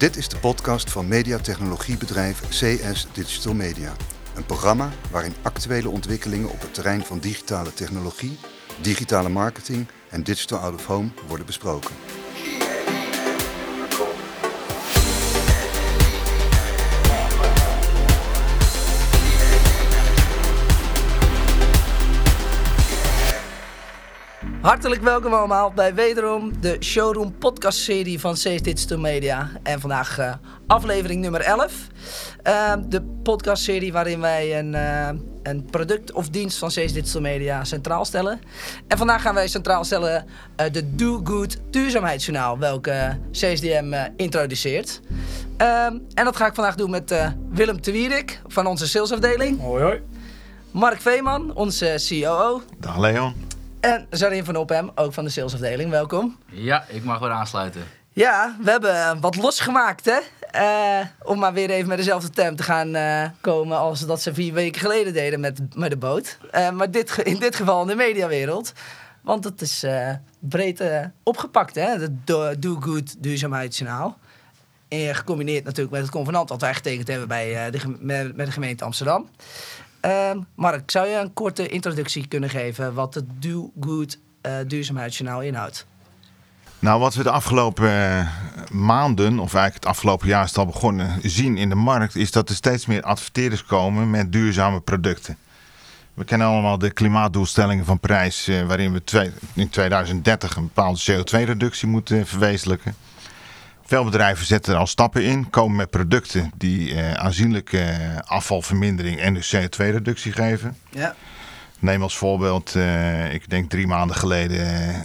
Dit is de podcast van mediatechnologiebedrijf CS Digital Media. Een programma waarin actuele ontwikkelingen op het terrein van digitale technologie, digitale marketing en digital out of home worden besproken. Hartelijk welkom allemaal bij wederom de Showroom podcast serie van CS Digital Media. En vandaag uh, aflevering nummer 11. Uh, de podcast serie waarin wij een, uh, een product of dienst van CS Digital Media centraal stellen. En vandaag gaan wij centraal stellen de Do Good duurzaamheidsjournaal, welke CSDM introduceert. Ehm, en dat ga ik vandaag doen met Willem Tewierik van onze salesafdeling. Hoi hoi. Mark Veeman, onze COO. Dag Leon. En Zarin van Ophem, ook van de salesafdeling. Welkom. Ja, ik mag weer aansluiten. Ja, we hebben wat losgemaakt, hè? Uh, om maar weer even met dezelfde term te gaan uh, komen als dat ze vier weken geleden deden met, met de boot. Uh, maar dit, in dit geval in de mediawereld. Want het is breed opgepakt, hè? Het Do, Do Good duurzaamheidsjournaal. En gecombineerd natuurlijk met het convenant dat wij getekend hebben bij, de, met, met de gemeente Amsterdam. Uh, Mark, zou je een korte introductie kunnen geven wat het Do Good uh, duurzaamheidsjournaal inhoudt? Nou, wat we de afgelopen uh, maanden, of eigenlijk het afgelopen jaar is het al begonnen, zien in de markt, is dat er steeds meer adverteerders komen met duurzame producten. We kennen allemaal de klimaatdoelstellingen van Parijs, uh, waarin we in 2030 een bepaalde CO2-reductie moeten verwezenlijken. Veel bedrijven zetten er al stappen in, komen met producten die uh, aanzienlijke uh, afvalvermindering en dus CO2-reductie geven. Ja. Neem als voorbeeld, uh, ik denk drie maanden geleden,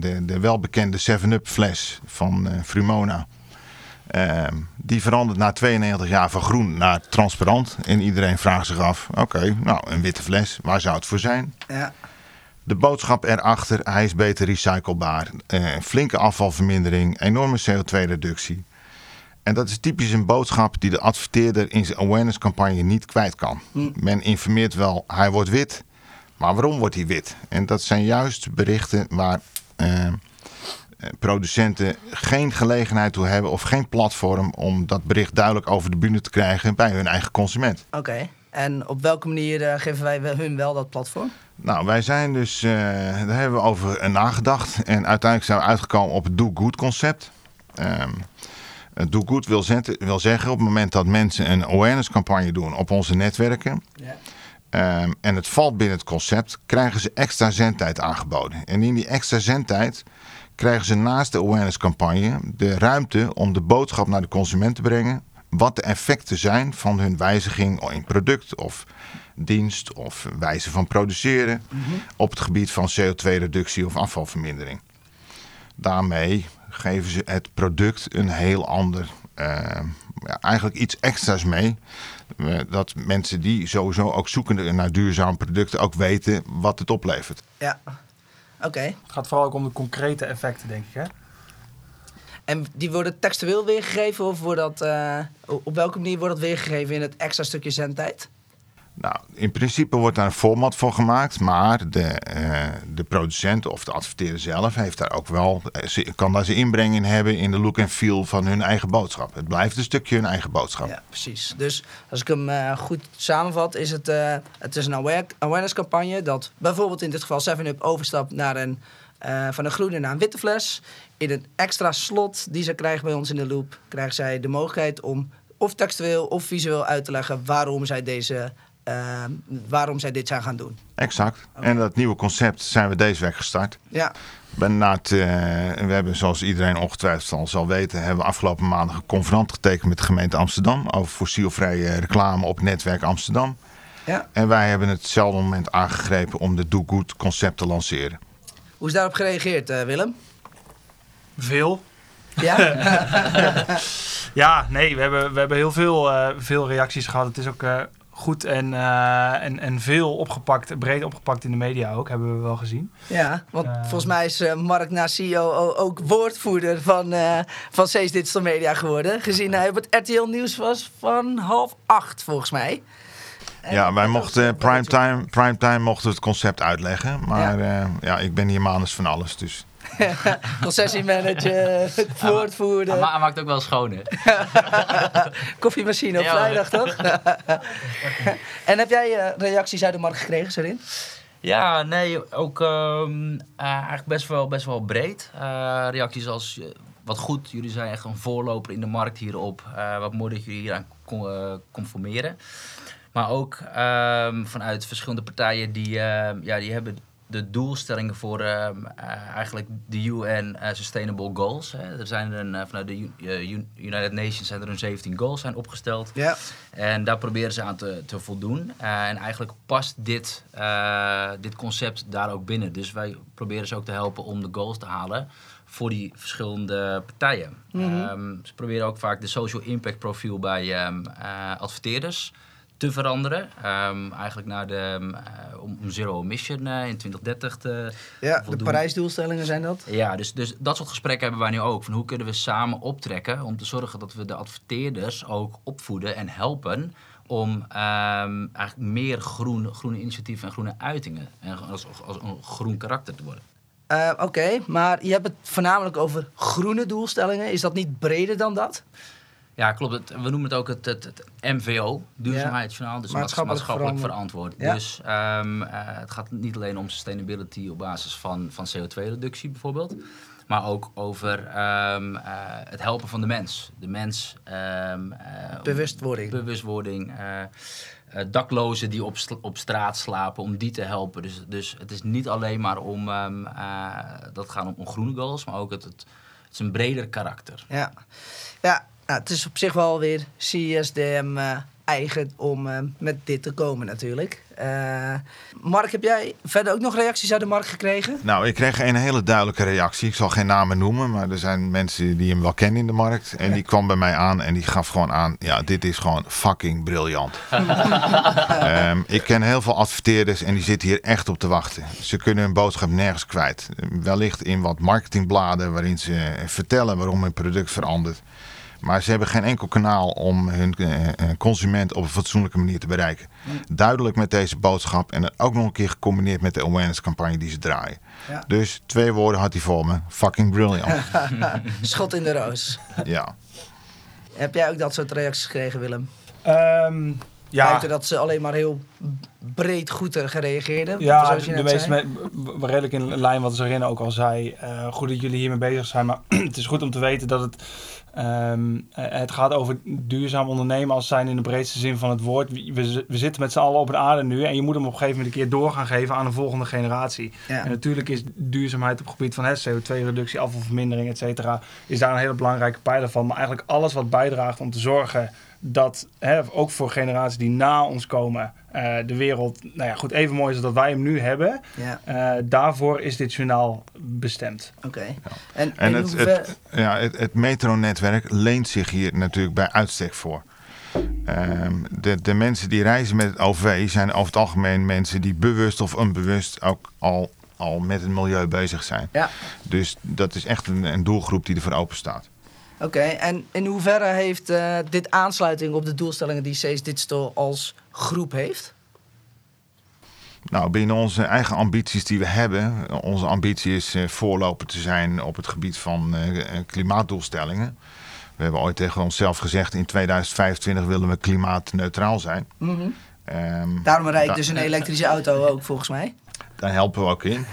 de, de welbekende 7-Up fles van Frumona. Ehm, die verandert na 92 jaar van groen naar transparant. En iedereen vraagt zich af, oké, okay, nou een witte fles, waar zou het voor zijn? Ja. De boodschap erachter, hij is beter recyclebaar. Uh, flinke afvalvermindering, enorme CO2-reductie. En dat is typisch een boodschap die de adverteerder in zijn awareness-campagne niet kwijt kan. Mm. Men informeert wel, hij wordt wit, maar waarom wordt hij wit? En dat zijn juist berichten waar uh, producenten geen gelegenheid toe hebben of geen platform om dat bericht duidelijk over de bühne te krijgen bij hun eigen consument. Oké, okay. En op welke manier uh, geven wij hun wel dat platform? Nou, wij zijn dus, uh, daar hebben we over nagedacht. En uiteindelijk zijn we uitgekomen op het Do Good concept. Um, Do Good wil, zetten, wil, zeggen op het moment dat mensen een awareness campagne doen op onze netwerken. Ja. Um, en het valt binnen het concept, krijgen ze extra zendtijd aangeboden. En in die extra zendtijd krijgen ze naast de awareness campagne de ruimte om de boodschap naar de consument te brengen. Wat de effecten zijn van hun wijziging in product of dienst of wijze van produceren Mhm. op het gebied van CO2-reductie of afvalvermindering. Daarmee geven ze het product een heel ander, uh, ja, eigenlijk iets extra's mee. Uh, dat mensen die sowieso ook zoeken naar duurzame producten ook weten wat het oplevert. Ja, oké. Okay. Het gaat vooral ook om de concrete effecten, denk ik, hè? En die worden textueel weergegeven of wordt dat, uh, op welke manier wordt dat weergegeven in het extra stukje zendtijd? Nou, in principe wordt daar een format voor gemaakt, maar de, uh, de producent of de adverteerder zelf heeft daar ook wel, kan daar zijn inbreng in hebben in de look en feel van hun eigen boodschap. Het blijft een stukje hun eigen boodschap. Ja, precies. Dus als ik hem uh, goed samenvat, is het, uh, het is een aware awareness campagne dat bijvoorbeeld in dit geval 7-Up overstapt naar een, van een groene naar een witte fles. In een extra slot die ze krijgen bij ons in de loop, krijgen zij de mogelijkheid om of textueel of visueel uit te leggen waarom zij deze uh, waarom zij dit zijn gaan doen. Exact. Okay. En dat nieuwe concept zijn we deze week gestart. Ja. Ben na het, uh, we hebben, zoals iedereen ongetwijfeld al zal weten, hebben we afgelopen maandag een convenant getekend met de gemeente Amsterdam over fossielvrije reclame op netwerk Amsterdam. Ja. En wij hebben hetzelfde moment aangegrepen om de Do Good concept te lanceren. Hoe is daarop gereageerd, uh, Willem? Veel. Ja? ja, nee, we hebben, we hebben heel veel, uh, veel reacties gehad. Het is ook uh, goed en, uh, en, en veel opgepakt, breed opgepakt in de media ook, hebben we wel gezien. Ja, want volgens mij is Mark na CEO ook woordvoerder van, van Cees Digital Media geworden. Gezien hij op het RTL Nieuws was van half acht, volgens mij. Ja, wij mochten primetime, primetime mochten het concept uitleggen. Maar ja, ja ik ben hier manus van alles, dus... Concessiemanager, woordvoerder, Hij, ma- hij maakt ook wel schoon, hè? koffiemachine op Ja, vrijdag, toch? en heb jij eh, reacties uit de markt gekregen, Serin? Ja, nee, ook ehm, eh, eigenlijk best wel, best wel breed. Eh, reacties als, wat goed, jullie zijn echt een voorloper in de markt hierop. Wat mooi dat jullie hier aan con- eh, conformeren. Maar ook ehm, vanuit verschillende partijen die, ehm, ja, die hebben de doelstellingen voor ehm, eh, eigenlijk de UN eh, Sustainable Goals. Hè. Er zijn er een, eh, vanuit de United Nations zijn er een 17 goals zijn opgesteld. Ja. En daar proberen ze aan te, te voldoen. En eigenlijk past dit, dit concept daar ook binnen. Dus wij proberen ze ook te helpen om de goals te halen voor die verschillende partijen. Ehm, ze proberen ook vaak de social impact profiel bij eh, adverteerders te veranderen. Ehm, eigenlijk naar de, ehm, eh, om, zero emission eh, in 2030 te Ja, de voldoen. Parijsdoelstellingen zijn dat. Ja, dus, dus dat soort gesprekken hebben wij nu ook. Van hoe kunnen we samen optrekken om te zorgen dat we de adverteerders ook opvoeden en helpen om ehm, eigenlijk meer groen, groene initiatieven en groene uitingen en als, als een groen karakter te worden. Eh, Oké, maar je hebt het voornamelijk over groene doelstellingen. Is dat niet breder dan dat? Ja, klopt. Het, we noemen het ook het, het, het MVO, duurzaamheidsjournaal. Dus Maatschappelijk maatschappelijk, verantwoord. Ja. Dus ehm, eh, het gaat niet alleen om sustainability op basis van, van CO2-reductie bijvoorbeeld. Maar ook over ehm, eh, het helpen van de mens. De mens. ehm, eh, Bewustwording. bewustwording. daklozen die op, op straat slapen, om die te helpen. Dus, dus het is niet alleen maar om, dat gaat om, om groene goals, maar ook het, het, het is een breder karakter. Ja, ja nou, het is op zich wel weer CSDM eh, eigen om eh, met dit te komen natuurlijk. Eh, Mark, heb jij verder ook nog reacties uit de markt gekregen? Nou, ik kreeg een hele duidelijke reactie. Ik zal geen namen noemen, maar er zijn mensen die hem wel kennen in de markt. En die kwam bij mij aan en die gaf gewoon aan: ja, dit is gewoon fucking briljant. Ehm, ik ken heel veel adverteerders en die zitten hier echt op te wachten. Ze kunnen hun boodschap nergens kwijt. Wellicht in wat marketingbladen waarin ze vertellen waarom hun product verandert. Maar ze hebben geen enkel kanaal om hun eh, eh, consument op een fatsoenlijke manier te bereiken. Duidelijk met deze boodschap en ook nog een keer gecombineerd met de awareness campagne die ze draaien. Ja. Dus twee woorden had hij voor me. Fucking brilliant. Schot in de roos. ja. Heb jij ook dat soort reacties gekregen, Willem? Ehm, ja, dat ze alleen maar heel breed goed gereageerd hebben. Ja, zoals je de meeste me- redelijk in lijn wat Zorin ook al zei. Eh, goed dat jullie hiermee bezig zijn, maar het is goed om te weten dat het, ehm, eh, het gaat over duurzaam ondernemen als zijn in de breedste zin van het woord. We, we zitten met z'n allen op een aarde nu en je moet hem op een gegeven moment een keer door gaan geven aan de volgende generatie. Ja. En natuurlijk is duurzaamheid op het gebied van hè, CO2-reductie, afvalvermindering, et cetera, is daar een hele belangrijke pijler van. Maar eigenlijk alles wat bijdraagt om te zorgen dat, hè, ook voor generaties die na ons komen, eh, de wereld, nou ja, goed, even mooi is als dat wij hem nu hebben. Ja, Eh, daarvoor is dit journaal bestemd. oké. En, En het, het, ja, het, het metronetwerk leent zich hier natuurlijk bij uitstek voor. Ehm, de, de mensen die reizen met het OV zijn over het algemeen mensen die bewust of onbewust ook al, al met het milieu bezig zijn. Ja, Dus dat is echt een, een doelgroep die ervoor open staat. Oké. En in hoeverre heeft eh, dit aansluiting op de doelstellingen die Says Digital als groep heeft? Nou, binnen onze eigen ambities die we hebben, onze ambitie is eh, voorloper te zijn op het gebied van eh, klimaatdoelstellingen. We hebben ooit tegen onszelf gezegd, in 2025 willen we klimaatneutraal zijn. Ehm, Daarom rijdt da- dus een elektrische auto ook, volgens mij. Daar helpen we ook in.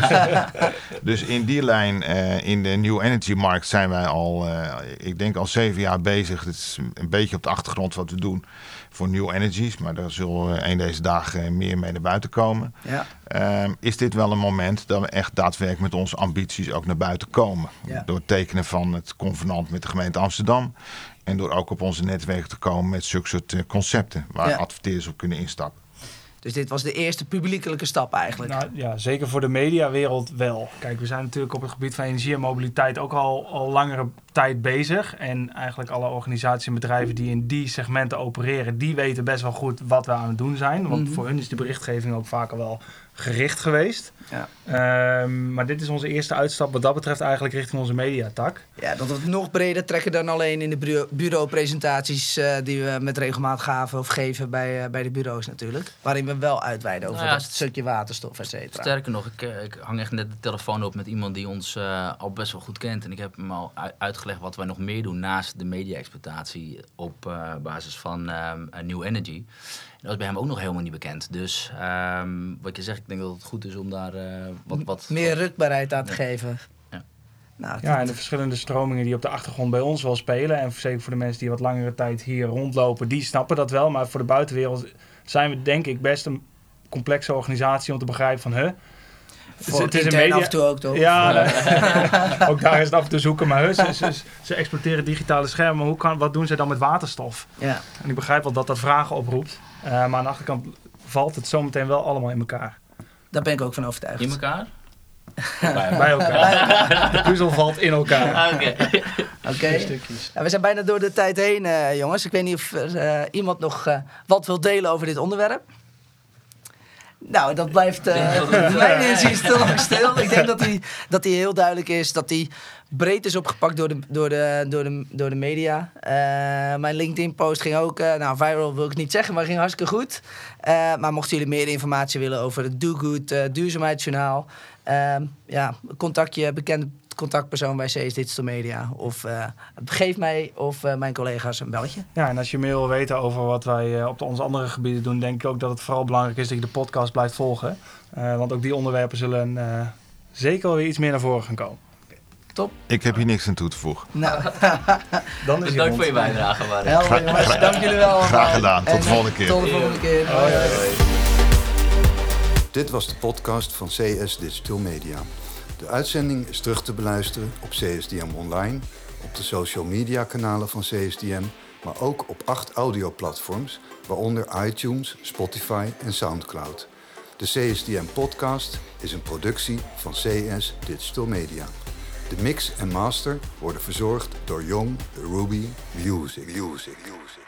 Dus, dus in die lijn, eh, in de New Energy markt zijn wij al, eh, ik denk al zeven jaar bezig. Het is een beetje op de achtergrond wat we doen voor New Energies. Maar daar zullen we een deze dagen meer mee naar buiten komen. Ja. Ehm, is dit wel een moment dat we echt daadwerkelijk met onze ambities ook naar buiten komen. Ja. Door het tekenen van het convenant met de gemeente Amsterdam. En door ook op onze netwerken te komen met zulke soort eh, concepten waar Ja. adverteerders op kunnen instappen. Dus dit was de eerste publiekelijke stap eigenlijk. Nou, ja, zeker voor de mediawereld wel. Kijk, we zijn natuurlijk op het gebied van energie en mobiliteit ook al, al langere tijd bezig. En eigenlijk alle organisaties en bedrijven die in die segmenten opereren, die weten best wel goed wat we aan het doen zijn. Want Mhm. voor hun is de berichtgeving ook vaker wel gericht geweest. Ja. Ehm, maar dit is onze eerste uitstap wat dat betreft eigenlijk richting onze mediatak. Ja, dat we het nog breder trekken dan alleen in de bureau- bureaupresentaties eh, die we met regelmaat gaven of geven bij, eh, bij de bureaus natuurlijk. Waarin we we wel uitweiden over Nou ja, dat stukje waterstof, et cetera. Sterker nog, ik, eh, ik hang echt net de telefoon op met iemand die ons eh, al best wel goed kent. En ik heb hem al uitgelegd wat wij nog meer doen naast de media-exploitatie op eh, basis van ehm, eh, New Energy. Dat is bij hem ook nog helemaal niet bekend. Dus ehm, wat je zegt, ik denk dat het goed is om daar eh, wat, wat... Meer rukbaarheid aan te Ja. geven. Ja. Nou, Ja, en de verschillende stromingen die op de achtergrond bij ons wel spelen. En zeker voor de mensen die wat langere tijd hier rondlopen, die snappen dat wel. Maar voor de buitenwereld zijn we denk ik best een complexe organisatie om te begrijpen van... Huh, voor het is een media- af en toe ook toch? Ja, nee. ook daar is het af en toe zoeken. Maar huh, ze, ze, ze exploiteren digitale schermen. Hoe kan, wat doen ze dan met waterstof? Ja. En ik begrijp wel dat dat vragen oproept. Eh, maar aan de achterkant valt het zometeen wel allemaal in elkaar. Daar ben ik ook van overtuigd. In elkaar? Bij elkaar. De puzzel valt in elkaar. Ah, Oké. Oké. Stukjes. Ja, we zijn bijna door de tijd heen, eh, jongens. Ik weet niet of eh, iemand nog eh, wat wil delen over dit onderwerp. Nou, dat blijft eh mijn inziens te lang stil. Ik denk dat hij dat die heel duidelijk is. Dat hij breed is opgepakt door de, door de, door de, door de media. Eh, mijn LinkedIn-post ging ook... eh, nou, viral wil ik niet zeggen, maar ging hartstikke goed. Maar mochten jullie meer informatie willen over het Do Good duurzaamheidsjournaal... ja, contact je bekende contactpersoon bij CS Digital Media. Of eh, geef mij of eh, mijn collega's een belletje. Ja, en als je meer wil weten over wat wij eh, op de, onze andere gebieden doen, denk ik ook dat het vooral belangrijk is dat je de podcast blijft volgen. Eh, want ook die onderwerpen zullen eh, zeker wel weer iets meer naar voren gaan komen. Ik heb hier niks aan toe te voegen. Nou, Dan is hij Bedankt voor je bijdrage, Mark. helder jongens. Dank jullie wel. Graag gedaan. Tot de En, volgende keer. Tot de volgende keer. Hoi, hoi. Dit was de podcast van CS Digital Media. De uitzending is terug te beluisteren op CSDM Online, op de social media kanalen van CSDM, maar ook op acht audioplatforms, waaronder iTunes, Spotify en Soundcloud. De CSDM podcast is een productie van CS Digital Media. De mix en master worden verzorgd door Young Ruby Music. Music. Music.